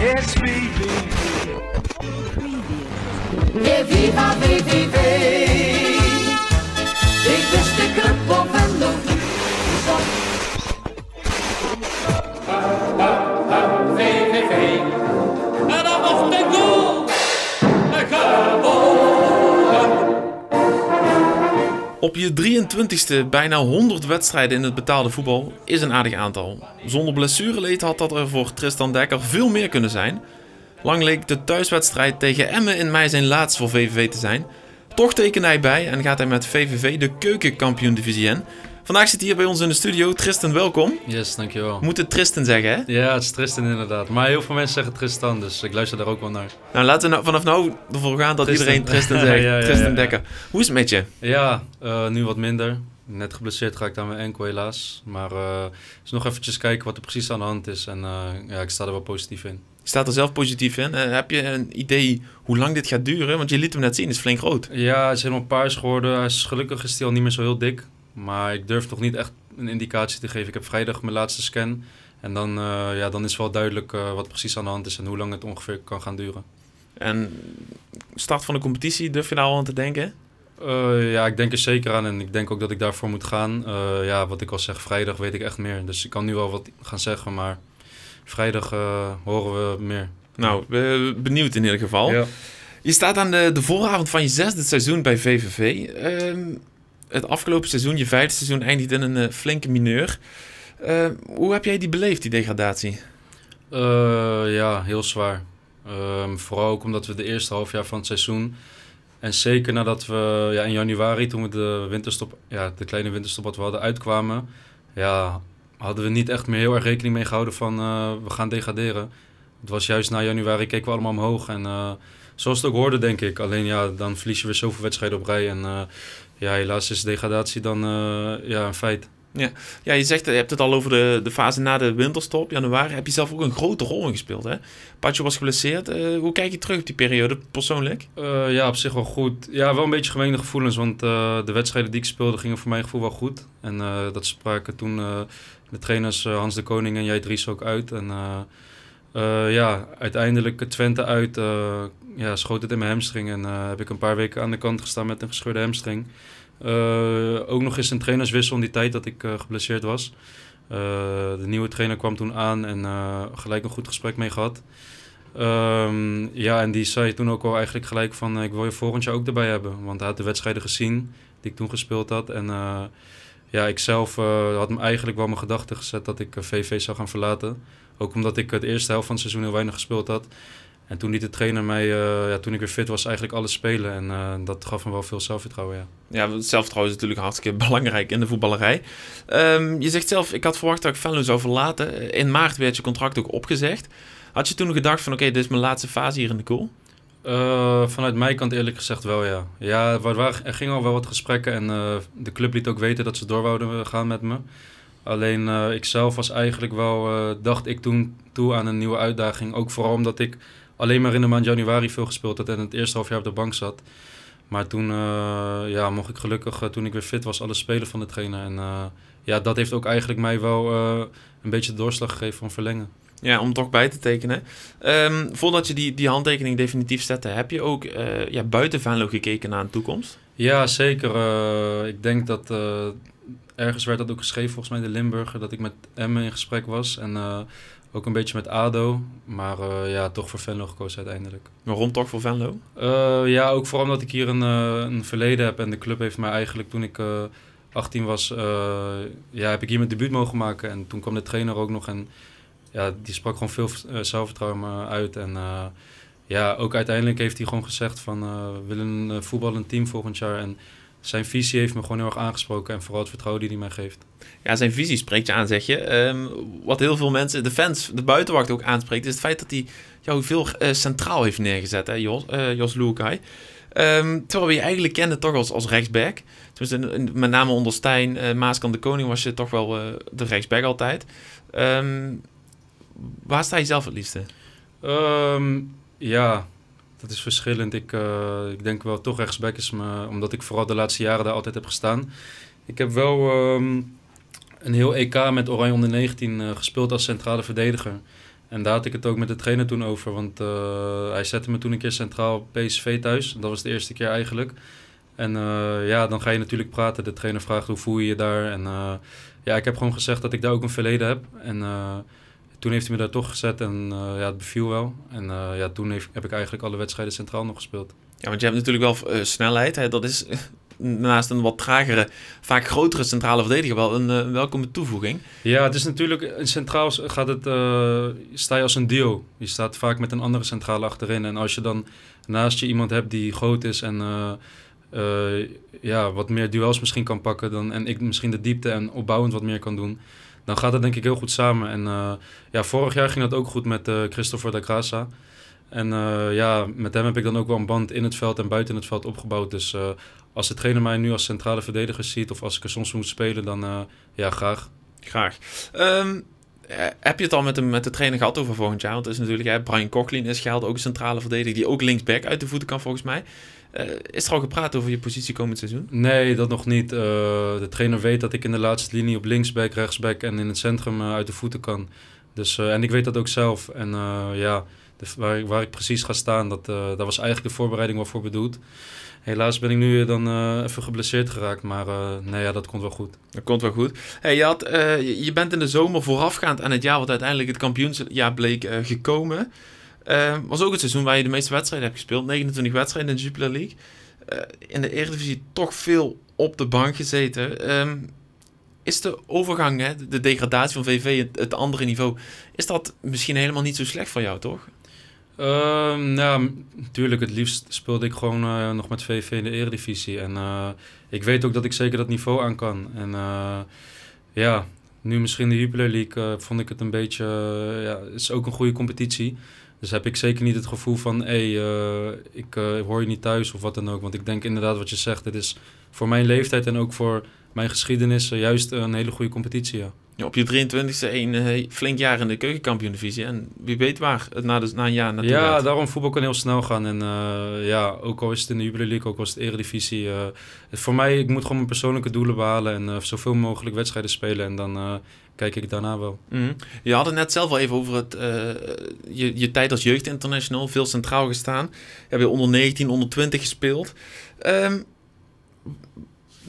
It's VVV. Weer viva VVV. Op je 23ste bijna 100 wedstrijden in het betaalde voetbal is een aardig aantal. Zonder blessureleed had dat er voor Tristan Dekker veel meer kunnen zijn. Lang leek de thuiswedstrijd tegen Emmen in mei zijn laatste voor VVV te zijn. Toch tekende hij bij en gaat hij met VVV de keukenkampioen-divisie in. Vandaag zit hier bij ons in de studio Tristan, welkom. Yes, dankjewel. We moeten Tristan zeggen, hè? Ja, het is Tristan inderdaad. Maar heel veel mensen zeggen Tristan, dus ik luister daar ook wel naar. Nou, laten we nou- vanaf nou ervoor gaan dat Tristan. iedereen Tristan zegt. Ja, ja, ja, Tristan. Dekker. Hoe is het met je? Ja, eh, nu wat minder. Net geblesseerd ga ik aan mijn enkel helaas. Maar eh dus nog eventjes kijken wat er precies aan de hand is. En eh, ja, ik sta er wel positief in. Je staat er zelf positief in. Heb je een idee hoe lang dit gaat duren? Want je liet hem net zien, het is flink groot. Ja, hij is helemaal paars geworden. Hij is, gelukkig is hij al niet meer zo heel dik. Maar ik durf nog niet echt een indicatie te geven. Ik heb vrijdag mijn laatste scan. En dan, eh, ja, dan is wel duidelijk eh, wat precies aan de hand is en hoe lang het ongeveer kan gaan duren. En start van de competitie, durf je daar al aan te denken? Eh, ja, ik denk er zeker aan en ik denk ook dat ik daarvoor moet gaan. Eh, ja, wat ik al zeg, vrijdag weet ik echt meer. Dus ik kan nu al wat gaan zeggen, maar vrijdag eh, horen we meer. Nou, be- benieuwd in ieder geval. Ja. Je staat aan de, de vooravond van je zesde seizoen bij VVV. Het afgelopen seizoen, je vijfde seizoen, eindigt in een eh, flinke mineur. Ehm, hoe heb jij die beleefd, die degradatie? Eh, ja, heel zwaar. Ehm, vooral ook omdat we de eerste half jaar van het seizoen... En zeker nadat we ja, in januari, toen we de winterstop, ja, de kleine winterstop wat we hadden uitkwamen... Ja, hadden we niet echt meer heel erg rekening mee gehouden van eh, we gaan degraderen. Het was juist na januari keken we allemaal omhoog. En eh, zoals het ook hoorde, denk ik. Alleen ja, dan verlies je weer zoveel wedstrijden op rij. En eh, ja, helaas is degradatie dan eh, ja, een feit. Ja, je zegt, je hebt het al over de, de fase na de winterstop, januari. Heb je zelf ook een grote rol in gespeeld, hè? Patje was geblesseerd. Eh, hoe kijk je terug op die periode, persoonlijk? Eh, ja, op zich wel goed. Ja, wel een beetje gemengde gevoelens, want de wedstrijden die ik speelde gingen voor mijn gevoel wel goed. En dat spraken toen de trainers Hans de Koning en jij Dries ook uit. En eh, ja, uiteindelijk Twente uit eh, ja, schoot het in mijn hamstring en eh, heb ik een paar weken aan de kant gestaan met een gescheurde hamstring. Ook nog eens een trainerswissel in die tijd dat ik geblesseerd was. De nieuwe trainer kwam toen aan en gelijk een goed gesprek mee gehad. Ehm, ja, en die zei toen ook al eigenlijk gelijk van... ik wil je volgend jaar ook erbij hebben. Want hij had de wedstrijden gezien die ik toen gespeeld had. En ja, ik zelf eh, had hem eigenlijk wel mijn gedachten gezet dat ik eh, VV zou gaan verlaten. Ook omdat ik het eerste helft van het seizoen heel weinig gespeeld had. En toen liet de trainer mij, eh, ja, toen ik weer fit was, eigenlijk alles spelen. En eh, dat gaf me wel veel zelfvertrouwen, ja. Ja, zelfvertrouwen is natuurlijk hartstikke belangrijk in de voetballerij. Ehm, je zegt zelf, ik had verwacht dat ik Venlo zou verlaten. In maart werd je contract ook opgezegd. Had je toen gedacht van, oké, dit is mijn laatste fase hier in de koel? Eh, vanuit mijn kant eerlijk gezegd wel, ja. Ja, er, gingen al wel wat gesprekken en eh, de club liet ook weten dat ze door wouden gaan met me. Alleen eh, ik zelf was eigenlijk wel, eh, dacht ik toen toe aan een nieuwe uitdaging. Ook vooral omdat ik alleen maar in de maand januari veel gespeeld had en het eerste half jaar op de bank zat. Maar toen eh, ja, mocht ik gelukkig, eh, toen ik weer fit was, alles spelen van de trainer. En eh, ja, dat heeft ook eigenlijk mij wel eh, een beetje de doorslag gegeven om verlengen. Ja, om toch bij te tekenen. Ehm, voordat je die, die handtekening definitief zette, heb je ook eh, ja, buiten Venlo gekeken naar een toekomst? Ja, zeker. Eh, ik denk dat eh, ergens werd dat ook geschreven, volgens mij de Limburger, dat ik met Emmen in gesprek was. En ook een beetje met ADO. Maar ja, toch voor Venlo gekozen uiteindelijk. Waarom toch voor Venlo? Ja, ook vooral omdat ik hier een, een verleden heb. En de club heeft mij eigenlijk toen ik eh 18 was, ja, heb ik hier mijn debuut mogen maken. En toen kwam de trainer ook nog en ja, die sprak gewoon veel eh, zelfvertrouwen me uit. En eh, ja, ook uiteindelijk heeft hij gewoon gezegd van eh, we willen een eh, team volgend jaar. En zijn visie heeft me gewoon heel erg aangesproken en vooral het vertrouwen die hij mij geeft. Ja, zijn visie spreekt je aan, zeg je. Ehm, wat heel veel mensen, de fans, de buitenwacht ook aanspreekt, is het feit dat hij jou veel eh, centraal heeft neergezet, hè, Jos, eh Jos Luukai. Ehm, terwijl we je eigenlijk kenden toch als, als rechtsback. In- met name onder Stijn, eh Maaskant de Koning was je toch wel eh, de rechtsback altijd. Ehm, waar sta je zelf het liefste? Ehm, ja, dat is verschillend. Ik, eh, ik denk wel toch rechtsback is me, omdat ik vooral de laatste jaren daar altijd heb gestaan. Ik heb wel ehm, een heel EK met Oranje onder 19 eh, gespeeld als centrale verdediger. En daar had ik het ook met de trainer toen over. Want eh, hij zette me toen een keer centraal PSV thuis. Dat was de eerste keer eigenlijk. En ja, dan ga je natuurlijk praten. De trainer vraagt hoe voel je je daar. En ja, ik heb gewoon gezegd dat ik daar ook een verleden heb. En toen heeft hij me daar toch gezet en eh, ja, het beviel wel. En eh, ja, toen heeft, heb ik eigenlijk alle wedstrijden centraal nog gespeeld. Ja, want je hebt natuurlijk wel eh, snelheid. Hè? Dat is naast een wat tragere, vaak grotere centrale verdediger wel een eh, welkome toevoeging. Ja, het is natuurlijk, in centraal gaat het, sta je als een duo. Je staat vaak met een andere centrale achterin. En als je dan naast je iemand hebt die groot is en ja, wat meer duels misschien kan pakken dan, en ik misschien de diepte en opbouwend wat meer kan doen, dan gaat het denk ik heel goed samen. En eh, ja, vorig jaar ging dat ook goed met eh Christopher da Graça. En eh, ja, met hem heb ik dan ook wel een band in het veld en buiten het veld opgebouwd. Dus als de trainer mij nu als centrale verdediger ziet of als ik er soms moet spelen, dan ja, graag. Graag. Ehm, eh, heb je het al met de, met de trainer gehad over volgend jaar? Want het is natuurlijk, hè, Brian Cochlin is gehaald, ook een centrale verdediger, die ook linksback uit de voeten kan volgens mij. Eh, is er al gepraat over je positie komend seizoen? Nee, dat nog niet. Eh, de trainer weet dat ik in de laatste linie op linksback, rechtsback en in het centrum eh, uit de voeten kan. Dus, eh, en ik weet dat ook zelf. En eh, ja, de, waar, waar ik precies ga staan, dat, eh, dat was eigenlijk de voorbereiding waarvoor bedoeld. Helaas ben ik nu dan eh, even geblesseerd geraakt, maar eh, nee, ja, dat komt wel goed. Dat komt wel goed. Hey, je, had, je- bent in de zomer voorafgaand aan het jaar wat uiteindelijk het kampioensjaar bleek gekomen. Was ook het seizoen waar je de meeste wedstrijden hebt gespeeld. 29 wedstrijden in de Jupiler League. In de Eredivisie toch veel op de bank gezeten. Ehm, is de overgang, hè, de degradatie van VV, het, het andere niveau, is dat misschien helemaal niet zo slecht voor jou, toch? Ehm nou, natuurlijk, het liefst speelde ik gewoon eh, nog met VV in de Eredivisie. En eh, ik weet ook dat ik zeker dat niveau aan kan. En eh, ja, nu misschien de Jupiler League vond ik het een beetje... ja, het is ook een goede competitie. Dus heb ik zeker niet het gevoel van... hé, hey, ik hoor je niet thuis of wat dan ook. Want ik denk inderdaad wat je zegt, het is voor mijn leeftijd en ook voor mijn geschiedenis... juist een hele goede competitie, ja. Ja, op je 23e een eh, flink jaar in de keukenkampioen-divisie. En wie weet waar het na, de, na een jaar naartoe Ja, gaat. daarom voetbal kan heel snel gaan. En eh, ja, ook al is het in de Jubilee ook al is het Eredivisie. eh, voor mij, ik moet gewoon mijn persoonlijke doelen behalen en zoveel mogelijk wedstrijden spelen. En dan kijk ik daarna wel. Mhm. Je had het net zelf al even over het, je, je tijd als jeugdinternational. Veel centraal gestaan. Je hebt je onder 19, onder 20 gespeeld. Ehm,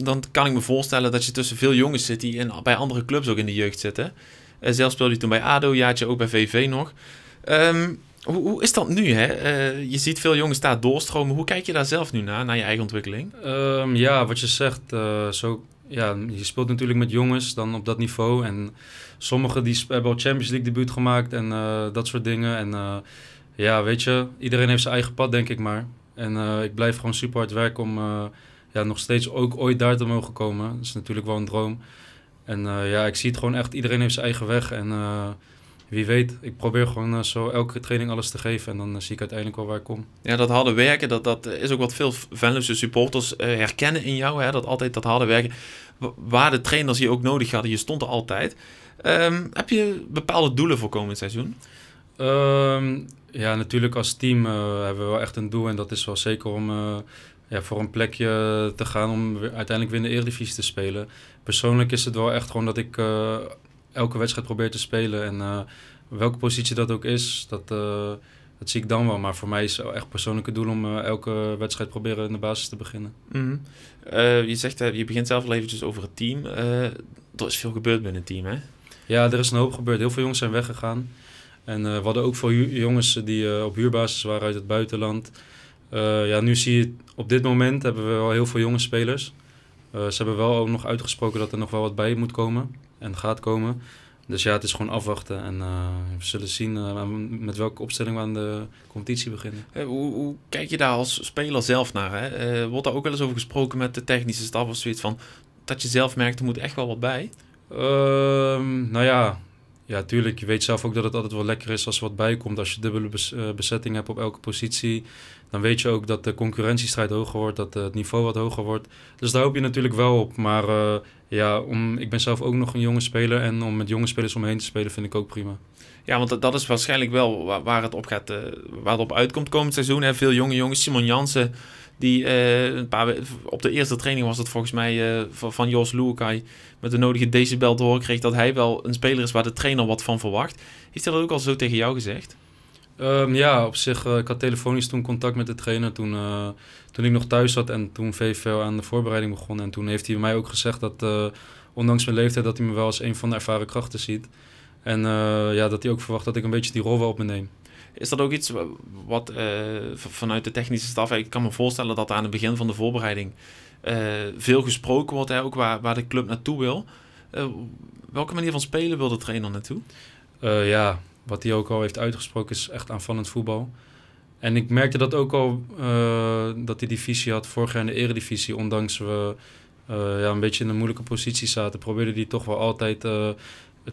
dan kan ik me voorstellen dat je tussen veel jongens zit die in, bij andere clubs ook in de jeugd zitten. Eh, zelf speelde je toen bij ADO, jaartje ook bij VV nog. Ehm, hoe, hoe is dat nu? Hè? Eh, je ziet veel jongens daar doorstromen. Hoe kijk je daar zelf nu naar, naar je eigen ontwikkeling? Ehm, ja, wat je zegt, eh, zo, ja, je speelt natuurlijk met jongens dan op dat niveau. En sommigen die hebben al Champions League debuut gemaakt en dat soort dingen. En ja, weet je, iedereen heeft zijn eigen pad, denk ik maar. En ik blijf gewoon super hard werken om ja, nog steeds ook ooit daar te mogen komen. Dat is natuurlijk wel een droom. En eh, ja, ik zie het gewoon echt, iedereen heeft zijn eigen weg. En eh, wie weet, ik probeer gewoon eh, zo elke training alles te geven. En dan zie ik uiteindelijk wel waar ik kom. Ja, dat harde werken, dat, dat is ook wat veel Venlose supporters herkennen in jou. Hè? Dat altijd dat harde werken. Wa- Waar de trainers je ook nodig hadden, je stond er altijd. Ehm, heb je bepaalde doelen voor komend seizoen? Ehm, ja, natuurlijk als team hebben we wel echt een doel. En dat is wel zeker om ja, voor een plekje te gaan om uiteindelijk weer in de Eredivisie te spelen. Persoonlijk is het wel echt gewoon dat ik eh, elke wedstrijd probeer te spelen. En eh, welke positie dat ook is, dat, eh, dat zie ik dan wel. Maar voor mij is het echt persoonlijke doel om elke wedstrijd proberen in de basis te beginnen. Mhm. Je zegt, je begint zelf al eventjes over het team. Er is veel gebeurd binnen het team, hè? Ja, er is een hoop gebeurd. Heel veel jongens zijn weggegaan. En we hadden ook veel jongens die op huurbasis waren uit het buitenland. Eh, ja, nu zie je, op dit moment hebben we wel heel veel jonge spelers. Eh, ze hebben wel ook nog uitgesproken dat er nog wel wat bij moet komen en gaat komen. Dus ja, het is gewoon afwachten en eh, we zullen zien met welke opstelling we aan de competitie beginnen. Hoe, hoe kijk je daar als speler zelf naar? Hè? Wordt daar ook wel eens over gesproken met de technische staf of zoiets van... dat je zelf merkt, er moet echt wel wat bij? Ehm, nou ja, ja, tuurlijk. Je weet zelf ook dat het altijd wel lekker is als er wat bij komt. Als je dubbele eh, bezetting hebt op elke positie, dan weet je ook dat de concurrentiestrijd hoger wordt, dat eh, het niveau wat hoger wordt. Dus daar hoop je natuurlijk wel op. Maar eh, ja, om, ik ben zelf ook nog een jonge speler en om met jonge spelers omheen te spelen vind ik ook prima. Ja, want dat, is waarschijnlijk wel waar, het op gaat, eh, waar het op uitkomt komend seizoen. Hè? Veel jonge jongens. Simon Jansen, Die eh, een paar, op de eerste training was het volgens mij eh, van, van Jos Luukai met de nodige decibel doorkreeg dat hij wel een speler is waar de trainer wat van verwacht. Heeft hij dat ook al zo tegen jou gezegd? Ehm, ja, op zich, ik had telefonisch toen contact met de trainer toen, toen ik nog thuis zat en toen VVL aan de voorbereiding begon. En toen heeft hij mij ook gezegd dat, ondanks mijn leeftijd, dat hij me wel als een van de ervaren krachten ziet. En eh, ja, dat hij ook verwacht dat ik een beetje die rol wel op me neem. Is dat ook iets wa- wat eh, vanuit de technische staf, ik kan me voorstellen dat aan het begin van de voorbereiding eh, veel gesproken wordt, hè, ook waar, waar de club naartoe wil. Welke manier van spelen wil de trainer naartoe? Ja, wat hij ook al heeft uitgesproken is echt aanvallend voetbal. En ik merkte dat ook al, eh, dat hij die visie had vorig jaar in de eredivisie. Ondanks we ja, een beetje in een moeilijke positie zaten, probeerde hij toch wel altijd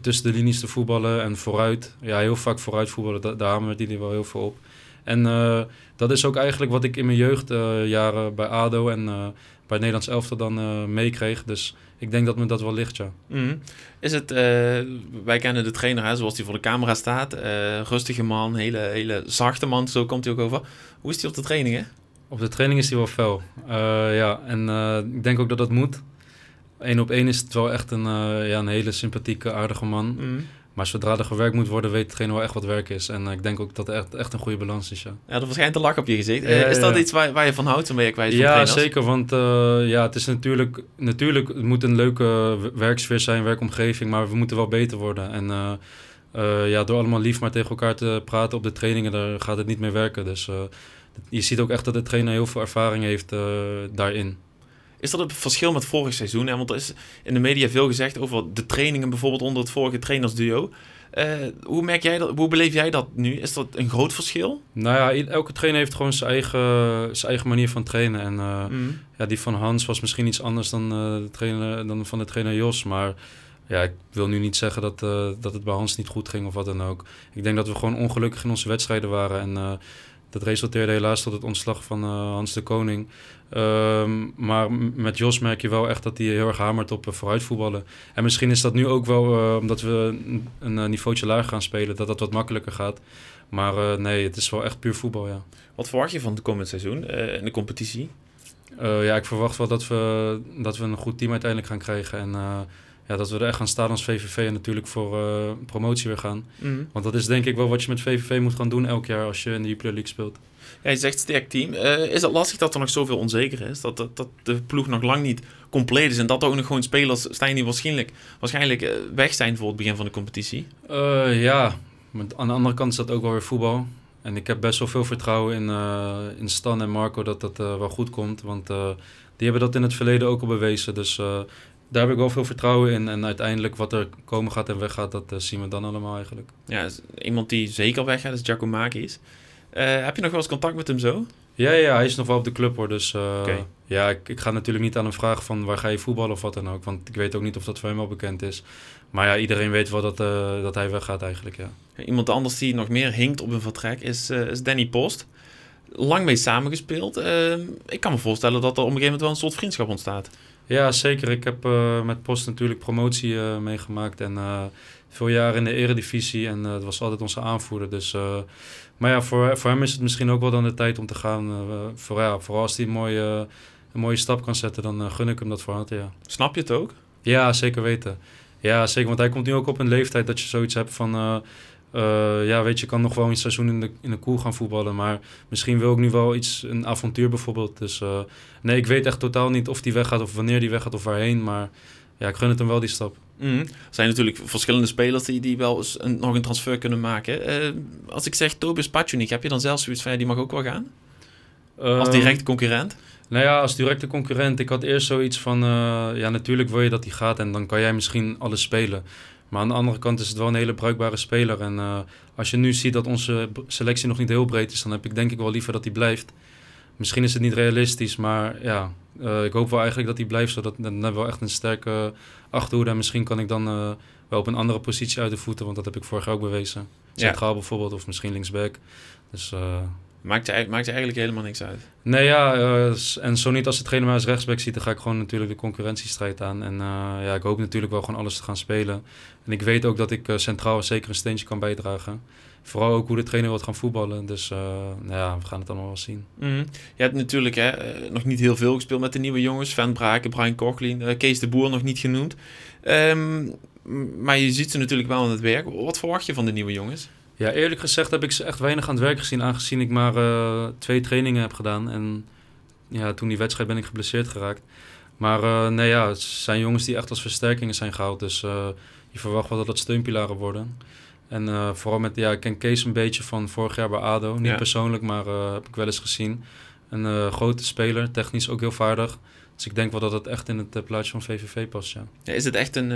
tussen de linies te voetballen en vooruit. Ja, heel vaak vooruit voetballen, da- daar hamerde hij wel heel veel op. En eh, dat is ook eigenlijk wat ik in mijn jeugdjaren bij ADO en eh, bij Nederlands elftal dan eh, meekreeg. Dus ik denk dat me dat wel ligt, ja. Mhm. Is het, eh, wij kennen de trainer hè, zoals hij voor de camera staat, eh, rustige man, hele, hele zachte man, zo komt hij ook over. Hoe is hij op de trainingen? Op de training is hij wel fel. Eh, ja, en eh, ik denk ook dat dat moet. Eén op één is het wel echt een, eh, ja, een hele sympathieke, aardige man. Mhm. Maar zodra er gewerkt moet worden, weet degene wel echt wat werk is. En eh, ik denk ook dat er echt, echt een goede balans is, ja. Ja, er verschijnt een lach op je gezicht. Eh, Ja, is dat ja. iets waar, waar je van houdt, werkwijze van Ja, zeker. Want ja, het is natuurlijk, natuurlijk, het moet een leuke werksfeer zijn, werkomgeving. Maar we moeten wel beter worden. En ja, door allemaal lief maar tegen elkaar te praten op de trainingen, daar gaat het niet meer werken. Dus je ziet ook echt dat de trainer heel veel ervaring heeft daarin. Is dat het verschil met vorig seizoen? Hè? Want er is in de media veel gezegd over de trainingen bijvoorbeeld onder het vorige trainersduo. Eh, hoe, merk jij dat, hoe beleef jij dat nu? Is dat een groot verschil? Nou ja, elke trainer heeft gewoon zijn eigen, zijn eigen manier van trainen. En eh, ja, die van Hans was misschien iets anders dan, eh, de trainer, dan van de trainer Jos. Maar ja, ik wil nu niet zeggen dat, dat het bij Hans niet goed ging of wat dan ook. Ik denk dat we gewoon ongelukkig in onze wedstrijden waren. En dat resulteerde helaas tot het ontslag van eh, Hans de Koning. Ehm, maar met Jos merk je wel echt dat hij heel erg hamert op uh, vooruitvoetballen. En misschien is dat nu ook wel, eh, omdat we een, een eh, niveautje lager gaan spelen, dat dat wat makkelijker gaat. Maar eh, nee, het is wel echt puur voetbal, ja. Wat verwacht je van het komend seizoen eh, in de competitie? Eh, ja, ik verwacht wel dat we, dat we een goed team uiteindelijk gaan krijgen. En eh, ja, dat we er echt gaan staan als VVV en natuurlijk voor eh, promotie weer gaan. Want dat is denk ik wel wat je met VVV moet gaan doen elk jaar als je in de Jupiler League speelt. Ja, je zegt sterk team. Eh, is het lastig dat er nog zoveel onzeker is? Dat, dat, dat de ploeg nog lang niet compleet is en dat er ook nog gewoon spelers zijn die waarschijnlijk, waarschijnlijk eh, weg zijn voor het begin van de competitie? Ja, maar aan de andere kant is dat ook wel weer voetbal. En ik heb best wel veel vertrouwen in, in Stan en Marco dat dat wel goed komt. Want die hebben dat in het verleden ook al bewezen. Dus daar heb ik wel veel vertrouwen in. En uiteindelijk wat er komen gaat en weggaat, dat eh, zien we dan allemaal eigenlijk. Ja, is iemand die zeker weggaat is Giacomakis. Eh heb je nog wel eens contact met hem zo? Ja, ja, hij is nog wel op de club hoor. Dus eh, ja, ik, ik ga natuurlijk niet aan hem vragen van waar ga je voetballen of wat dan ook. Want ik weet ook niet of dat voor hem al bekend is. Maar ja, iedereen weet wel dat, dat hij weggaat eigenlijk, ja. Iemand anders die nog meer hinkt op een vertrek is, is Danny Post. Lang mee samengespeeld. Eh, ik kan me voorstellen dat er op een gegeven moment wel een soort vriendschap ontstaat. Ja, zeker. Ik heb eh, met Post natuurlijk promotie eh, meegemaakt. En eh, veel jaren in de eredivisie. En dat was altijd onze aanvoerder. Dus, maar ja, voor, voor hem is het misschien ook wel dan de tijd om te gaan. voor, ja, vooral als hij een mooie, een mooie stap kan zetten, dan gun ik hem dat voor harte, ja. Snap je het ook? Ja, zeker weten. Ja, zeker. Want hij komt nu ook op een leeftijd dat je zoiets hebt van... eh, ja, weet je, kan nog wel een seizoen in de, in de koel gaan voetballen. Maar misschien wil ik nu wel iets, een avontuur bijvoorbeeld. Dus eh, nee, ik weet echt totaal niet of die weggaat of wanneer die weggaat of waarheen. Maar ja, ik gun het hem wel die stap. Mhm. Er zijn natuurlijk verschillende spelers die, die wel eens een, nog een transfer kunnen maken. Eh, als ik zeg Tobias Pachunik, heb je dan zelfs zoiets van ja, die mag ook wel gaan? Als Ehm, directe concurrent? Nou ja, als directe concurrent. Ik had eerst zoiets van... ja, natuurlijk wil je dat hij gaat en dan kan jij misschien alles spelen. Maar aan de andere kant is het wel een hele bruikbare speler. En eh, als je nu ziet dat onze selectie nog niet heel breed is... dan heb ik denk ik wel liever dat hij blijft. Misschien is het niet realistisch, maar ja... eh, ik hoop wel eigenlijk dat hij blijft, zodat dan hebben we wel echt een sterke achterhoede. En misschien kan ik dan eh, wel op een andere positie uit de voeten, want dat heb ik vorig jaar ook bewezen. Ja. Centraal bijvoorbeeld, of misschien linksback. Dus Maakt maakt eigenlijk helemaal niks uit. Nee, ja, en zo niet als de trainer mij als rechtsback ziet, dan ga ik gewoon natuurlijk de concurrentiestrijd aan. En ja, ik hoop natuurlijk wel gewoon alles te gaan spelen. En ik weet ook dat ik eh, centraal zeker een steentje kan bijdragen. Vooral ook hoe de trainer wil gaan voetballen. Dus eh, nou ja, we gaan het allemaal wel zien. Mhm. Je hebt natuurlijk hè, eh, nog niet heel veel gespeeld met de nieuwe jongens. Van Braken, Brian Cochlin, Kees de Boer nog niet genoemd. Ehm, maar je ziet ze natuurlijk wel aan het werk. Wat verwacht je van de nieuwe jongens? Ja, eerlijk gezegd heb ik ze echt weinig aan het werk gezien, aangezien ik maar twee trainingen heb gedaan. En ja, toen die wedstrijd ben ik geblesseerd geraakt. Maar nee, ja, het zijn jongens die echt als versterkingen zijn gehaald. Dus je verwacht wel dat het steunpilaren worden. En eh, vooral met, ja, ik ken Kees een beetje van vorig jaar bij ADO. Niet Ja. persoonlijk, maar eh, heb ik wel eens gezien. Een eh, grote speler, technisch ook heel vaardig. Dus ik denk wel dat het echt in het plaatje van VVV past, ja. Ja, is het echt een,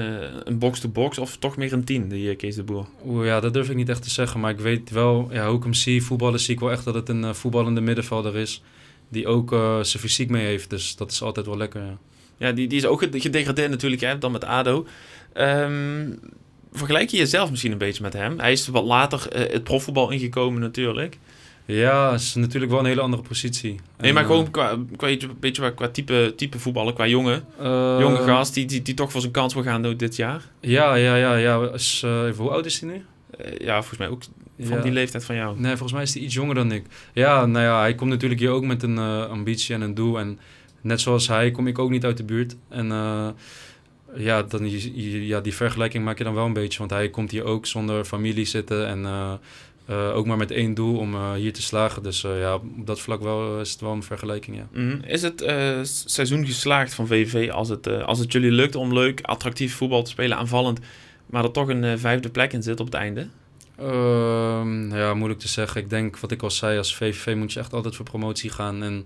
een box-to-box of toch meer een team, die Kees de Boer? Oeh, ja, dat durf ik niet echt te zeggen. Maar ik weet wel, ja, hoe ik hem zie, voetballen, zie ik wel echt dat het een voetballende middenvelder is. Die ook zijn fysiek mee heeft. Dus dat is altijd wel lekker, ja. Ja, die, die is ook ged- gedegradeerd natuurlijk, hè, dan met ADO. Ehm, vergelijk je jezelf misschien een beetje met hem? Hij is wat later eh, het profvoetbal ingekomen natuurlijk. Ja, is natuurlijk wel een hele andere positie. Nee, maar eh, gewoon qua, qua, beetje- qua, type, type voetballen, qua jongen. eh, jonge gast die, die, die toch voor zijn kans wil gaan dit jaar. Ja, ja, ja. ja. Is, eh, even, hoe oud is hij nu? Eh, ja, volgens mij ook van Ja. die leeftijd van jou. Nee, volgens mij is hij iets jonger dan ik. Ja, nou ja, hij komt natuurlijk hier ook met een eh, ambitie en een doel. En net zoals hij kom ik ook niet uit de buurt. En eh, ja, dan, ja, die vergelijking maak je dan wel een beetje. Want hij komt hier ook zonder familie zitten. En eh, eh, ook maar met één doel om eh, hier te slagen. Dus ja, op dat vlak wel, is het wel een vergelijking, ja. Mhm. Is het seizoen geslaagd van VVV als het, als het jullie lukt om leuk, attractief voetbal te spelen, aanvallend, maar er toch een vijfde plek in zit op het einde? Ehm, ja, moeilijk te zeggen. Ik denk, wat ik al zei, als VVV moet je echt altijd voor promotie gaan. En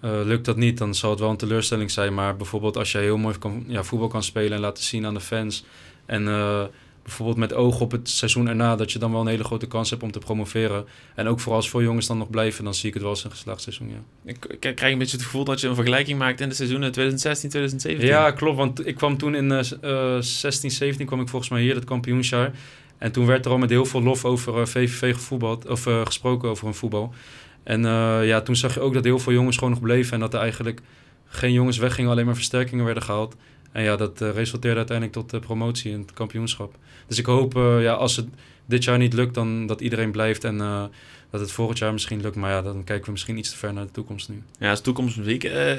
eh, lukt dat niet, dan zal het wel een teleurstelling zijn. Maar bijvoorbeeld als jij heel mooi kan, ja, voetbal kan spelen en laten zien aan de fans. En eh, bijvoorbeeld met oog op het seizoen erna, dat je dan wel een hele grote kans hebt om te promoveren. En ook vooral als veel jongens dan nog blijven, dan zie ik het wel als een geslaagd seizoen, ja. Ik, ik krijg een beetje het gevoel dat je een vergelijking maakt in de seizoenen 2016, 2017. Ja, klopt. Want ik kwam toen in eh, eh, 16, 17 kwam ik volgens mij hier, het kampioensjaar. En toen werd er al met heel veel lof over eh, VVV gevoetbald, of eh, gesproken over een voetbal. En eh, ja, toen zag je ook dat heel veel jongens gewoon nog bleven. En dat er eigenlijk geen jongens weggingen, alleen maar versterkingen werden gehaald. En ja, dat eh, resulteerde uiteindelijk tot de promotie in het kampioenschap. Dus ik hoop, eh, ja, als het dit jaar niet lukt, dan dat iedereen blijft. En eh, dat het volgend jaar misschien lukt. Maar ja, dan kijken we misschien iets te ver naar de toekomst nu. Ja, is toekomstmuziek. Eh,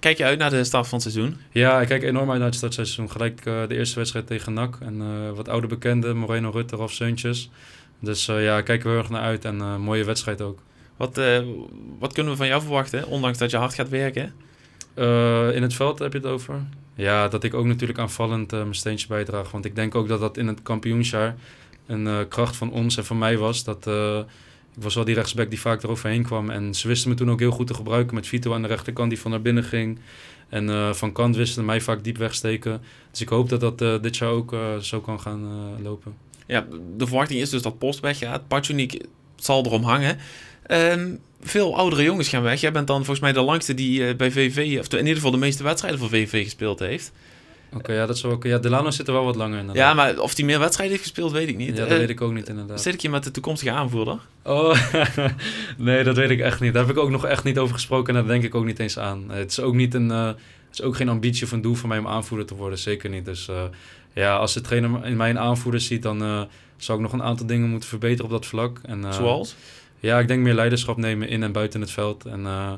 kijk je uit naar de start van het seizoen? Ja, ik kijk enorm uit naar het startseizoen. Gelijk eh, de eerste wedstrijd tegen NAC. En eh, wat oude bekenden, Moreno Rutte, Ralf Seuntjes. Dus eh, ja, kijken we heel erg naar uit. En eh mooie wedstrijd ook. Wat, eh, wat kunnen we van jou verwachten, ondanks dat je hard gaat werken? Eh, in het veld heb je het over? Ja, dat ik ook natuurlijk aanvallend eh, mijn steentje bijdraag. Want ik denk ook dat dat in het kampioensjaar een eh, kracht van ons en van mij was. Dat, eh, ik was wel die rechtsback die vaak eroverheen kwam. En ze wisten me toen ook heel goed te gebruiken met Vito aan de rechterkant die van naar binnen ging. En eh, van kant wisten mij vaak diep wegsteken. Dus ik hoop dat dat eh, dit jaar ook zo kan gaan eh, lopen. Ja, de verwachting is dus dat Post weggaat. Patjonik zal erom hangen. Ehm, veel oudere jongens gaan weg. Jij bent dan volgens mij de langste die eh, bij VV, of in ieder geval de meeste wedstrijden voor VV gespeeld heeft. Oké, ja, dat is ook. Ja, Delano zit er wel wat langer in. Ja, maar of hij meer wedstrijden heeft gespeeld, weet ik niet. Ja, dat Eh, weet ik ook niet inderdaad. Zit ik hier met de toekomstige aanvoerder? Oh, nee, dat weet ik echt niet. Daar heb ik ook nog echt niet over gesproken en daar denk ik ook niet eens aan. Het is ook, niet een, eh, het is ook geen ambitie of een doel voor mij om aanvoerder te worden, zeker niet. Dus eh, ja, als de trainer in mij een aanvoerder ziet, dan eh, zou ik nog een aantal dingen moeten verbeteren op dat vlak. En, eh, Zoals? Ja, ik denk meer leiderschap nemen in en buiten het veld. En eh,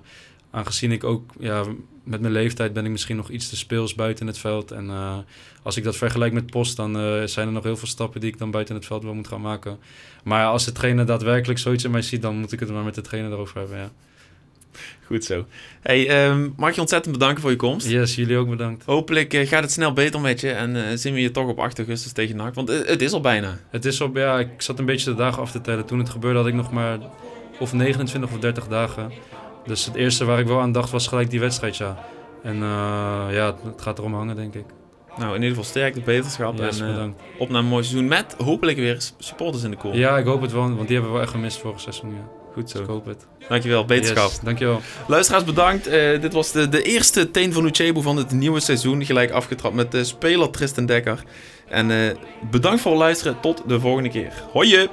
aangezien ik ook, ja, met mijn leeftijd ben ik misschien nog iets te speels buiten het veld. En eh, als ik dat vergelijk met post, dan eh, zijn er nog heel veel stappen die ik dan buiten het veld wel moet gaan maken. Maar als de trainer daadwerkelijk zoiets in mij ziet, dan moet ik het maar met de trainer erover hebben, ja. Goed zo. Hey, ehm, mag je ontzettend bedanken voor je komst. Yes, jullie ook bedankt. Hopelijk eh, gaat het snel beter met je en eh, zien we je toch op 8 augustus tegen NAC. Want eh, het is al bijna. Het is op, ja, ik zat een beetje de dagen af te tellen. Toen het gebeurde had ik nog maar of 29 of 30 dagen. Dus het eerste waar ik wel aan dacht was gelijk die wedstrijd, ja. En ja, het, het gaat erom hangen, denk ik. Nou, in ieder geval sterkte, beterschap Yes, en bedankt. op naar een mooi seizoen met hopelijk weer supporters in de koel. Ja, ik hoop het wel, want die hebben we wel echt gemist vorig seizoen, ja. Goed Dus ik zo. hoop het. Dankjewel, beterschap. Yes, dankjewel. Luisteraars, bedankt. Eh, dit was de, de eerste Teen van Uchebu van het nieuwe seizoen. Gelijk afgetrapt met de speler Tristan Dekker. En eh, bedankt voor het luisteren. Tot de volgende keer. Hoi je!